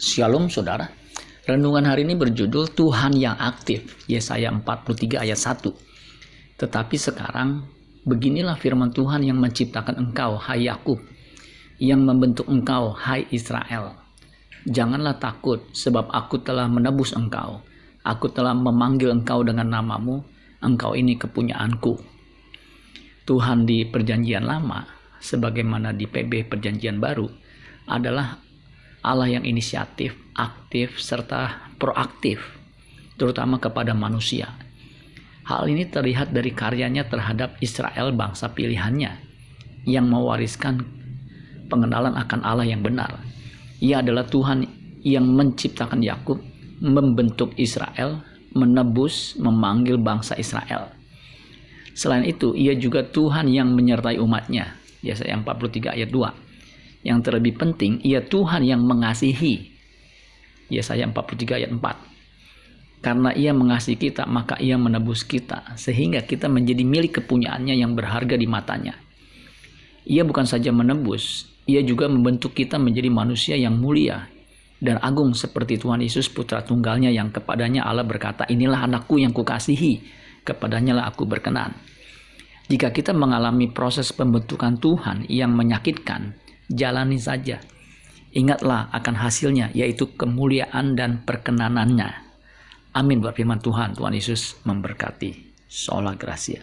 Shalom saudara. Renungan hari ini berjudul Tuhan yang aktif. Yesaya 43 ayat 1. Tetapi sekarang beginilah firman Tuhan yang menciptakan engkau hai Yakub, yang membentuk engkau hai Israel. Janganlah takut sebab aku telah menebus engkau. Aku telah memanggil engkau dengan namamu. Engkau ini kepunyaanku. Tuhan di perjanjian lama sebagaimana di PB perjanjian baru adalah Allah yang inisiatif, aktif, serta proaktif, terutama kepada manusia. Hal ini terlihat dari karyanya terhadap Israel bangsa pilihannya yang mewariskan pengenalan akan Allah yang benar. Ia adalah Tuhan yang menciptakan Yakub, membentuk Israel, menebus, memanggil bangsa Israel. Selain itu, ia juga Tuhan yang menyertai umatnya. Yesaya 43 ayat 2 yang terlebih penting, ia Tuhan yang mengasihi. Yesaya 43 ayat 4. Karena ia mengasihi kita, maka ia menebus kita. Sehingga kita menjadi milik kepunyaannya yang berharga di matanya. Ia bukan saja menebus, ia juga membentuk kita menjadi manusia yang mulia dan agung seperti Tuhan Yesus putra tunggalnya yang kepadanya Allah berkata, inilah anakku yang kukasihi, kepadanya lah aku berkenan. Jika kita mengalami proses pembentukan Tuhan yang menyakitkan, jalani saja. Ingatlah akan hasilnya, yaitu kemuliaan dan perkenanannya. Amin buat firman Tuhan. Tuhan Yesus memberkati. Sola Gracia.